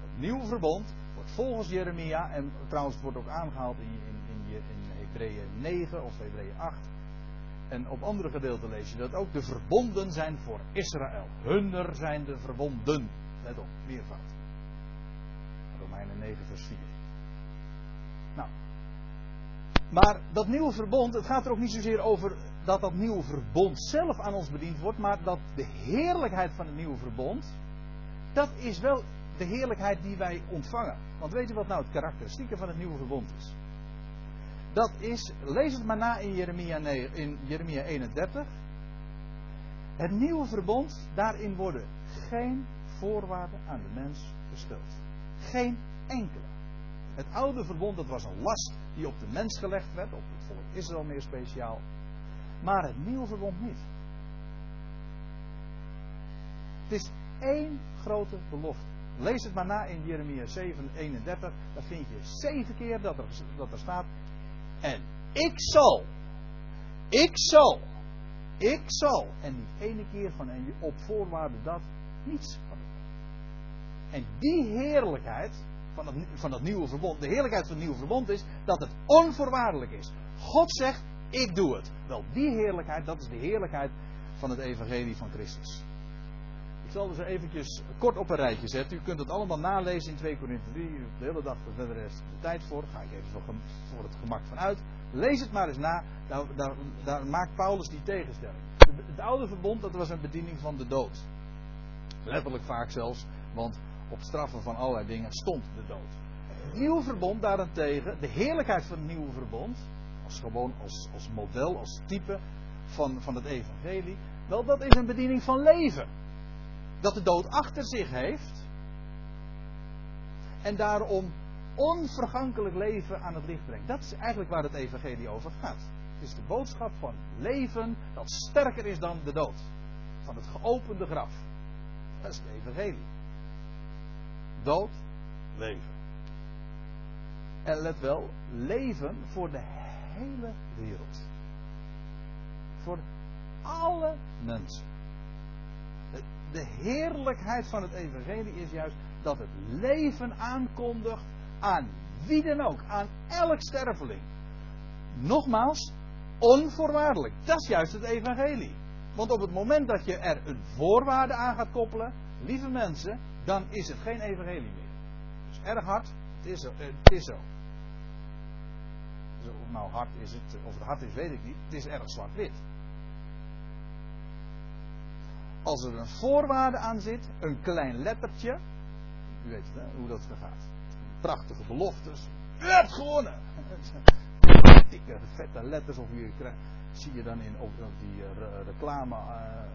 Het nieuwe verbond volgens Jeremia, en trouwens het wordt ook aangehaald in, in, in, in Hebreeën 9 of Hebreeën 8. En op andere gedeelten lees je dat ook de verbonden zijn voor Israël. Hunner zijn de verbonden. Let op, meervoud. Romeinen 9 vers 4. Nou. Maar dat nieuwe verbond, het gaat er ook niet zozeer over dat dat nieuwe verbond zelf aan ons bediend wordt, maar dat de heerlijkheid van het nieuwe verbond, dat is wel de heerlijkheid die wij ontvangen. Want weet je wat nou het karakteristieke van het nieuwe verbond is? Dat is, lees het maar na in Jeremia, in Jeremia 31. Het nieuwe verbond, daarin worden geen voorwaarden aan de mens gesteld. Geen enkele. Het oude verbond, dat was een last die op de mens gelegd werd, op het volk Israël meer speciaal. Maar het nieuwe verbond niet. Het is één grote belofte. Lees het maar na in Jeremia 7, 31. Daar vind je zeven keer dat er, dat er staat. En ik zal. Ik zal. Ik zal. En die ene keer van en op voorwaarde dat niets van En die heerlijkheid van het, van het nieuwe verbond, de heerlijkheid van het nieuwe verbond is dat het onvoorwaardelijk is. God zegt, ik doe het. Wel, die heerlijkheid, dat is de heerlijkheid van het evangelie van Christus. Ik zal dus eventjes kort op een rijtje zetten. U kunt het allemaal nalezen in 2 Korinthe 3. De hele dag verder de rest de tijd voor. Daar ga ik even voor het gemak van uit. Lees het maar eens na. Daar, daar, daar maakt Paulus die tegenstelling. Het oude verbond, dat was een bediening van de dood. Letterlijk vaak zelfs. Want op straffen van allerlei dingen stond de dood. Het nieuwe verbond daarentegen, de heerlijkheid van het nieuwe verbond, als gewoon als, als model, als type van, van het evangelie, wel dat is een bediening van leven. Dat de dood achter zich heeft en daarom onvergankelijk leven aan het licht brengt. Dat is eigenlijk waar het evangelie over gaat. Het is de boodschap van leven dat sterker is dan de dood. Van het geopende graf. Dat is het evangelie dood, leven. En let wel, leven voor de hele wereld. Voor alle mensen. De heerlijkheid van het evangelie is juist dat het leven aankondigt aan wie dan ook, aan elk sterveling. Nogmaals, onvoorwaardelijk. Dat is juist het evangelie. Want op het moment dat je er een voorwaarde aan gaat koppelen, lieve mensen, dan is het geen evangelie meer. Dus erg hard, het is zo. Eh, het is zo. Of nou hard is het, of het hard is, weet ik niet. Het is erg zwart-wit. Als er een voorwaarde aan zit, een klein lettertje. U weet het, hè, hoe dat gaat. Prachtige beloftes. U hebt gewonnen! Dikke, vette letters of u krijgt. Zie je dan in die uh, reclame, uh,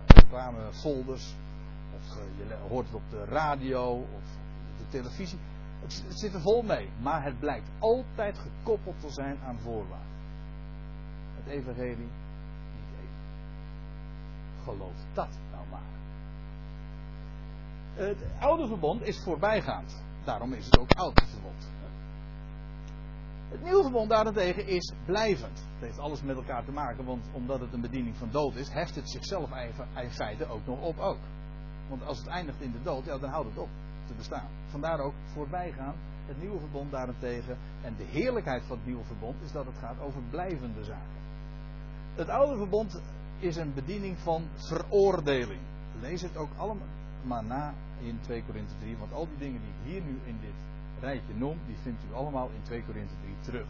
reclamefolders of eh, je hoort het op de radio of de televisie. Het, het zit er vol mee. Maar het blijkt altijd gekoppeld te zijn aan voorwaarden. Het evangelie. Geloof dat nou maar. Het oude verbond is voorbijgaand. Daarom is het ook oude verbond. Het nieuwe verbond daarentegen is blijvend. Het heeft alles met elkaar te maken, want omdat het een bediening van dood is, heft het zichzelf in feite ook nog op ook. Want als het eindigt in de dood, ja, dan houdt het op te bestaan. Vandaar ook voorbijgaan. Het nieuwe verbond daarentegen. En de heerlijkheid van het nieuwe verbond is dat het gaat over blijvende zaken. Het oude verbond is een bediening van veroordeling. Lees het ook allemaal maar na in 2 Korinthe 3. Want al die dingen die ik hier nu in dit rijtje noem, die vindt u allemaal in 2 Korinthe 3 terug.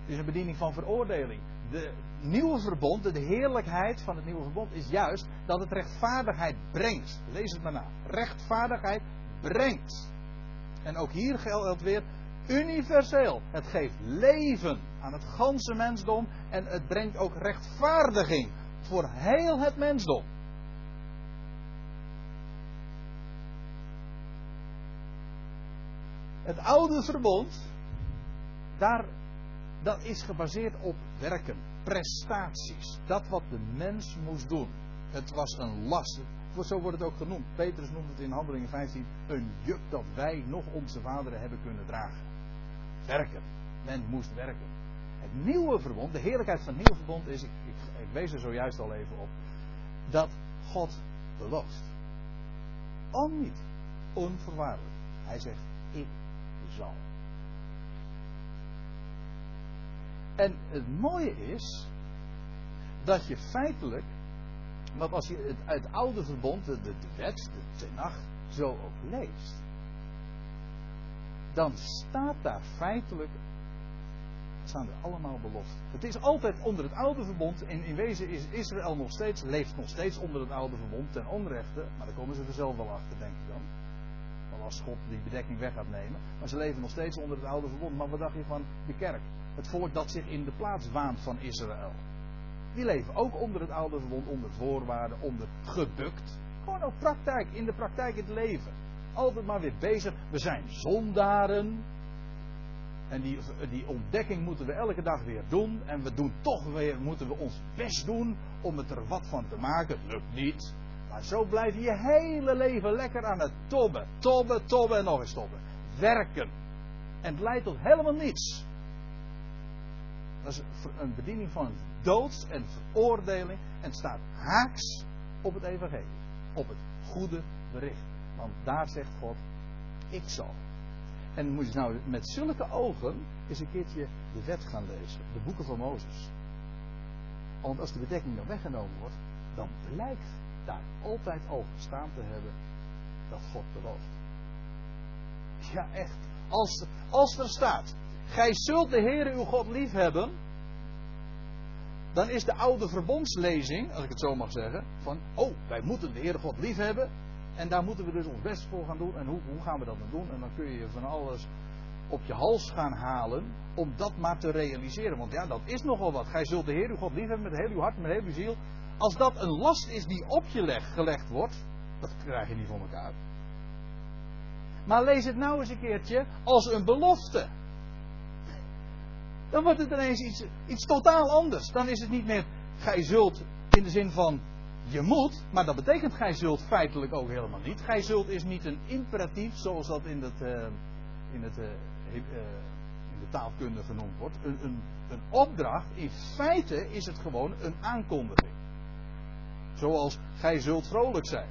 Het is een bediening van veroordeling. De nieuwe verbond, de heerlijkheid van het nieuwe verbond, is juist dat het rechtvaardigheid brengt. Lees het maar na. Rechtvaardigheid brengt. En ook hier geldt weer universeel. Het geeft leven aan het ganse mensdom en het brengt ook rechtvaardiging voor heel het mensdom. Het oude verbond, daar dat is gebaseerd op werken, prestaties. Dat wat de mens moest doen. Het was een last. Zo wordt het ook genoemd. Petrus noemt het in Handelingen 15 een juk dat wij nog onze vaderen hebben kunnen dragen. Werken. Men moest werken. Het nieuwe verbond, de heerlijkheid van het nieuwe verbond is, ik, ik, wees er zojuist al even op, dat God belooft. Om niet. Onvoorwaardelijk. Hij zegt, ik zal. En het mooie is dat je feitelijk, want als je het, het oude verbond, de, de wet, de tenach, zo ook leest, dan staat daar feitelijk, staan er allemaal beloften. Het is altijd onder het oude verbond, en in wezen is Israël nog steeds, leeft nog steeds onder het oude verbond ten onrechte, maar daar komen ze er zelf wel achter, denk ik dan. Wel als God die bedekking weg gaat nemen. Maar ze leven nog steeds onder het oude verbond. Maar wat dacht je van de kerk? Het volk dat zich in de plaats waant van Israël. die leven ook onder het oude verbond, onder voorwaarden, onder gebukt. Gewoon ook praktijk, in de praktijk het leven. Altijd maar weer bezig. We zijn zondaren. En die, die ontdekking moeten we elke dag weer doen. En we doen toch weer, moeten we ons best doen om het er wat van te maken. Het lukt niet. Maar zo blijf je je hele leven lekker aan het tobben. Tobben, tobben en nog eens tobben. Werken. En het leidt tot helemaal niets. Dat is een bediening van doods en veroordeling. En het staat haaks op het evangelie. Op het goede bericht. Want daar zegt God, ik zal. En moet je nou met zulke ogen eens een keertje de wet gaan lezen. De boeken van Mozes. Want als de bedekking dan weggenomen wordt, dan blijkt daar altijd al gestaan te hebben dat God belooft. Ja, echt. Als, als er staat, gij zult de Heere uw God lief hebben, dan is de oude verbondslezing, als ik het zo mag zeggen, van, oh, wij moeten de Heere God lief hebben, en daar moeten we dus ons best voor gaan doen. En hoe, hoe gaan we dat dan doen? En dan kun je van alles op je hals gaan halen om dat maar te realiseren. Want ja, dat is nogal wat. Gij zult de Heer uw God lief hebben met heel uw hart, met heel uw ziel. Als dat een last is die op je leg, gelegd wordt, dat krijg je niet voor elkaar. Maar lees het nou eens een keertje als een belofte. Dan wordt het ineens iets, iets totaal anders. Dan is het niet meer, gij zult in de zin van je moet, maar dat betekent gij zult feitelijk ook helemaal niet. Gij zult is niet een imperatief zoals dat in, het, uh, in, het, uh, in de taalkunde genoemd wordt. Een, een, een opdracht. In feite is het gewoon een aankondiging. Zoals gij zult vrolijk zijn.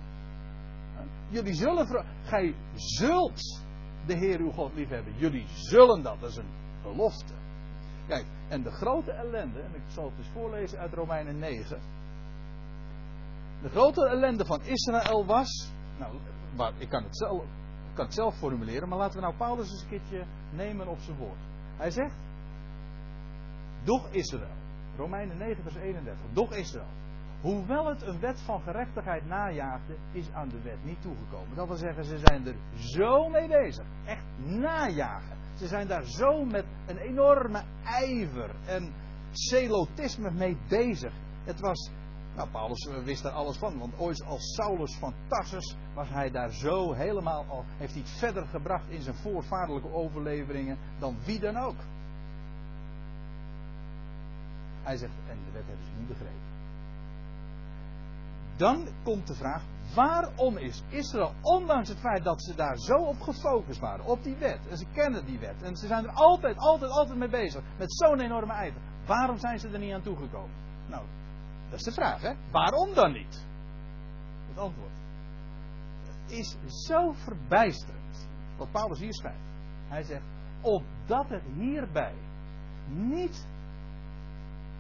Jullie zullen, gij zult de Heer uw God liefhebben. Jullie zullen dat. Dat is een belofte. Kijk, en de grote ellende, en ik zal het eens voorlezen uit Romeinen 9. De grote ellende van Israël was. Nou, ik kan het, zelf, kan zelf formuleren, maar laten we nou Paulus eens een keertje nemen op zijn woord. Hij zegt. Doch Israël. Romeinen 9, vers 31. Doch Israël. Hoewel het een wet van gerechtigheid najaagde, is aan de wet niet toegekomen. Dat wil zeggen, ze zijn er zo mee bezig. Echt najagen. Ze zijn daar zo met een enorme ijver en celotisme mee bezig. Het was nou, Paulus wist daar alles van, want ooit als Saulus van Tarsus was hij daar zo helemaal al, heeft hij het verder gebracht in zijn voorvaderlijke overleveringen dan wie dan ook. Hij zegt, en de wet hebben ze niet begrepen. Dan komt de vraag, waarom is Israël, ondanks het feit dat ze daar zo op gefocust waren, op die wet, en ze kennen die wet, en ze zijn er altijd, altijd, altijd mee bezig, met zo'n enorme ijver, waarom zijn ze er niet aan toegekomen? Nou, dat is de vraag, hè? Waarom dan niet? Het antwoord. Het is zo verbijsterend wat Paulus hier schrijft. Hij zegt, opdat het hierbij niet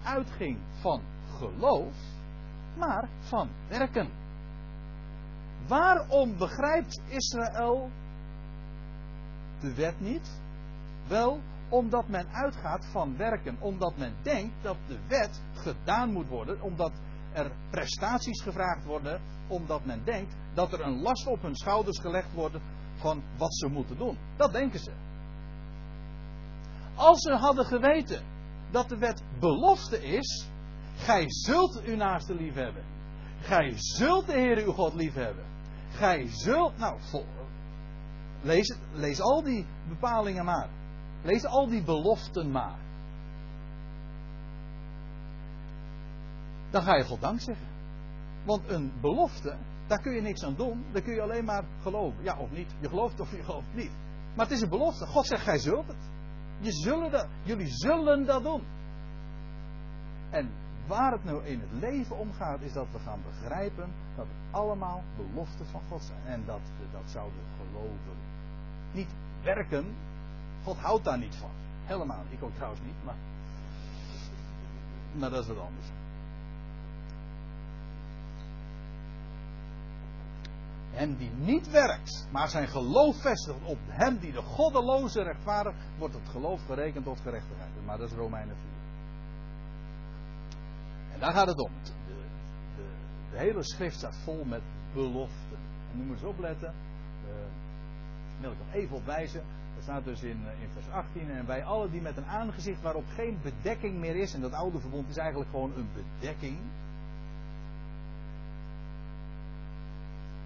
uitging van geloof, maar van werken. Waarom begrijpt Israël de wet niet? Wel, omdat men uitgaat van werken. Omdat men denkt dat de wet gedaan moet worden. Omdat er prestaties gevraagd worden. Omdat men denkt dat er een last op hun schouders gelegd wordt van wat ze moeten doen. Dat denken ze. Als ze hadden geweten dat de wet belofte is. Gij zult uw naaste lief hebben. Gij zult de Heer uw God lief hebben. Gij zult. Nou, lees, lees al die bepalingen maar. Lees al die beloften maar. Dan ga je God dank zeggen. Want een belofte, daar kun je niks aan doen. Daar kun je alleen maar geloven. Ja of niet. Je gelooft of je gelooft niet. Maar het is een belofte. God zegt, gij zult het. Je zullen dat, jullie zullen dat doen. En waar het nou in het leven om gaat, is dat we gaan begrijpen dat het allemaal beloften van God zijn. En dat we dat zouden geloven. Niet werken, God houdt daar niet van. Helemaal. Ik ook trouwens niet, maar. Maar dat is wat anders. Hem die niet werkt, maar zijn geloof vestigt op hem die de goddeloze rechtvaardigt, wordt het geloof gerekend tot gerechtigheid. Maar dat is Romeinen 4. En daar gaat het om. De, hele schrift staat vol met beloften. En nu moet je eens opletten. Uh, wil ik nog even op wijzen. Er staat dus in, in vers 18, en wij allen die met een aangezicht waarop geen bedekking meer is, en dat oude verbond is eigenlijk gewoon een bedekking,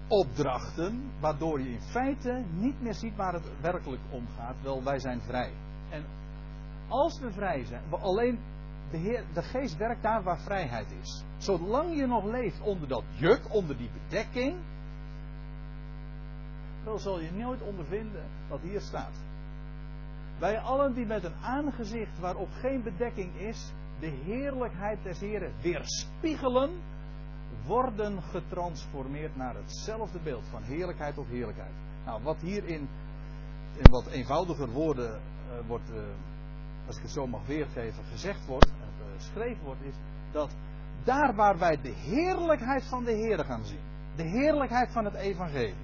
opdrachten, waardoor je in feite niet meer ziet waar het werkelijk om gaat. Wel, wij zijn vrij. En als we vrij zijn, alleen de, Heer, de geest werkt daar waar vrijheid is. Zolang je nog leeft onder dat juk, onder die bedekking, dan zal je nooit ondervinden wat hier staat. Wij allen die met een aangezicht waarop geen bedekking is, de heerlijkheid des Heren weerspiegelen, worden getransformeerd naar hetzelfde beeld van heerlijkheid tot heerlijkheid. Nou, wat hier in, wat eenvoudiger woorden uh, wordt, uh, als ik het zo mag weergeven, gezegd wordt, uh, geschreven wordt, is dat daar waar wij de heerlijkheid van de Heer gaan zien, de heerlijkheid van het Evangelie,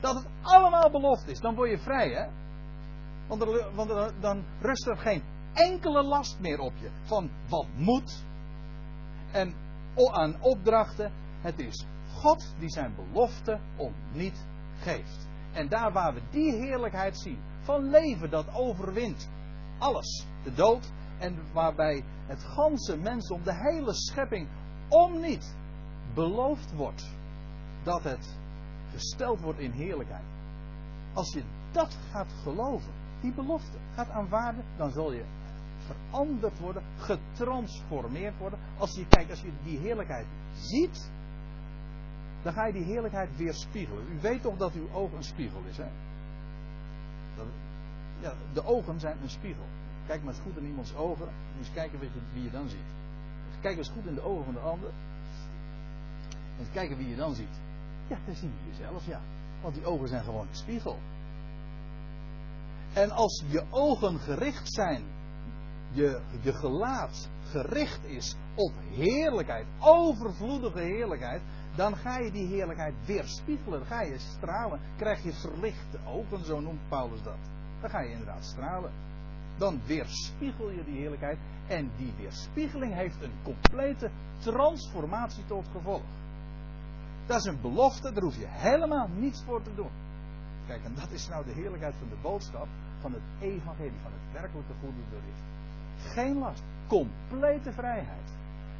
dat het allemaal beloft is, dan word je vrij, hè? Want, dan rust er geen enkele last meer op je van wat moet en aan opdrachten. Het is God die zijn belofte om niet geeft. En daar waar we die heerlijkheid zien van leven dat overwint alles, de dood, en waarbij het ganse mensdom, de hele schepping, om niet beloofd wordt dat het gesteld wordt in heerlijkheid. Als je dat gaat geloven, die belofte gaat aanvaarden, dan zul je veranderd worden, getransformeerd worden. Als je kijkt, als je die heerlijkheid ziet, dan ga je die heerlijkheid weer spiegelen. U weet toch dat uw oog een spiegel is, hè? Ja, de ogen zijn een spiegel. Kijk maar eens goed in iemands ogen. En eens kijken wie je, dan ziet. Kijk eens goed in de ogen van de ander. En kijken wie je dan ziet. Ja, dan zie je jezelf, ja. Want die ogen zijn gewoon een spiegel. En als je ogen gericht zijn, je, je gelaat gericht is op heerlijkheid, overvloedige heerlijkheid, dan ga je die heerlijkheid weerspiegelen. Dan ga je stralen. Krijg je verlichte ogen, zo noemt Paulus dat. Dan ga je inderdaad stralen. Dan weerspiegel je die heerlijkheid. En die weerspiegeling heeft een complete transformatie tot gevolg. Dat is een belofte, daar hoef je helemaal niets voor te doen. Kijk, en dat is nou de heerlijkheid van de boodschap van het evangelie, van het werkelijke goede bericht. Geen last, complete vrijheid.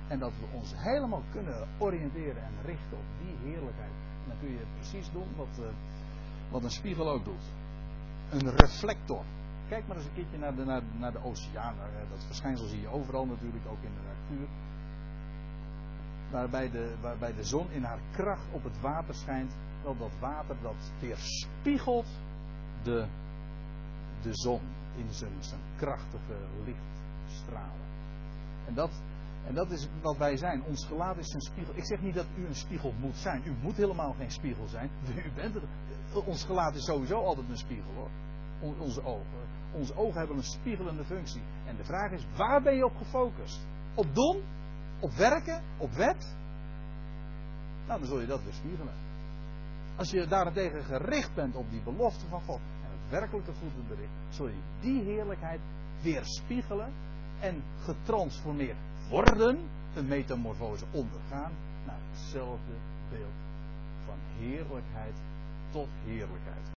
En dat we ons helemaal kunnen oriënteren en richten op die heerlijkheid. En dan kun je precies doen wat, uh, wat een spiegel ook doet. Een reflector. Kijk maar eens een keertje naar de, naar, de oceaan. Dat verschijnsel zie je overal natuurlijk, ook in de natuur waarbij de, waarbij de zon in haar kracht op het water schijnt, wel dat water dat weerspiegelt de, de zon in zijn, zijn krachtige lichtstralen. En dat, en dat is wat wij zijn. Ons gelaat is een spiegel. Ik zeg niet dat u een spiegel moet zijn. U moet helemaal geen spiegel zijn. U bent er. Ons gelaat is sowieso altijd een spiegel hoor. Onze ogen. Onze ogen hebben een spiegelende functie. En de vraag is, waar ben je op gefocust? Op doen op werken, op wet, nou dan zul je dat weerspiegelen. Als je daarentegen gericht bent op die belofte van God werkelijke bericht, zul je die heerlijkheid weerspiegelen en getransformeerd worden, een metamorfose ondergaan, naar hetzelfde beeld van heerlijkheid tot heerlijkheid.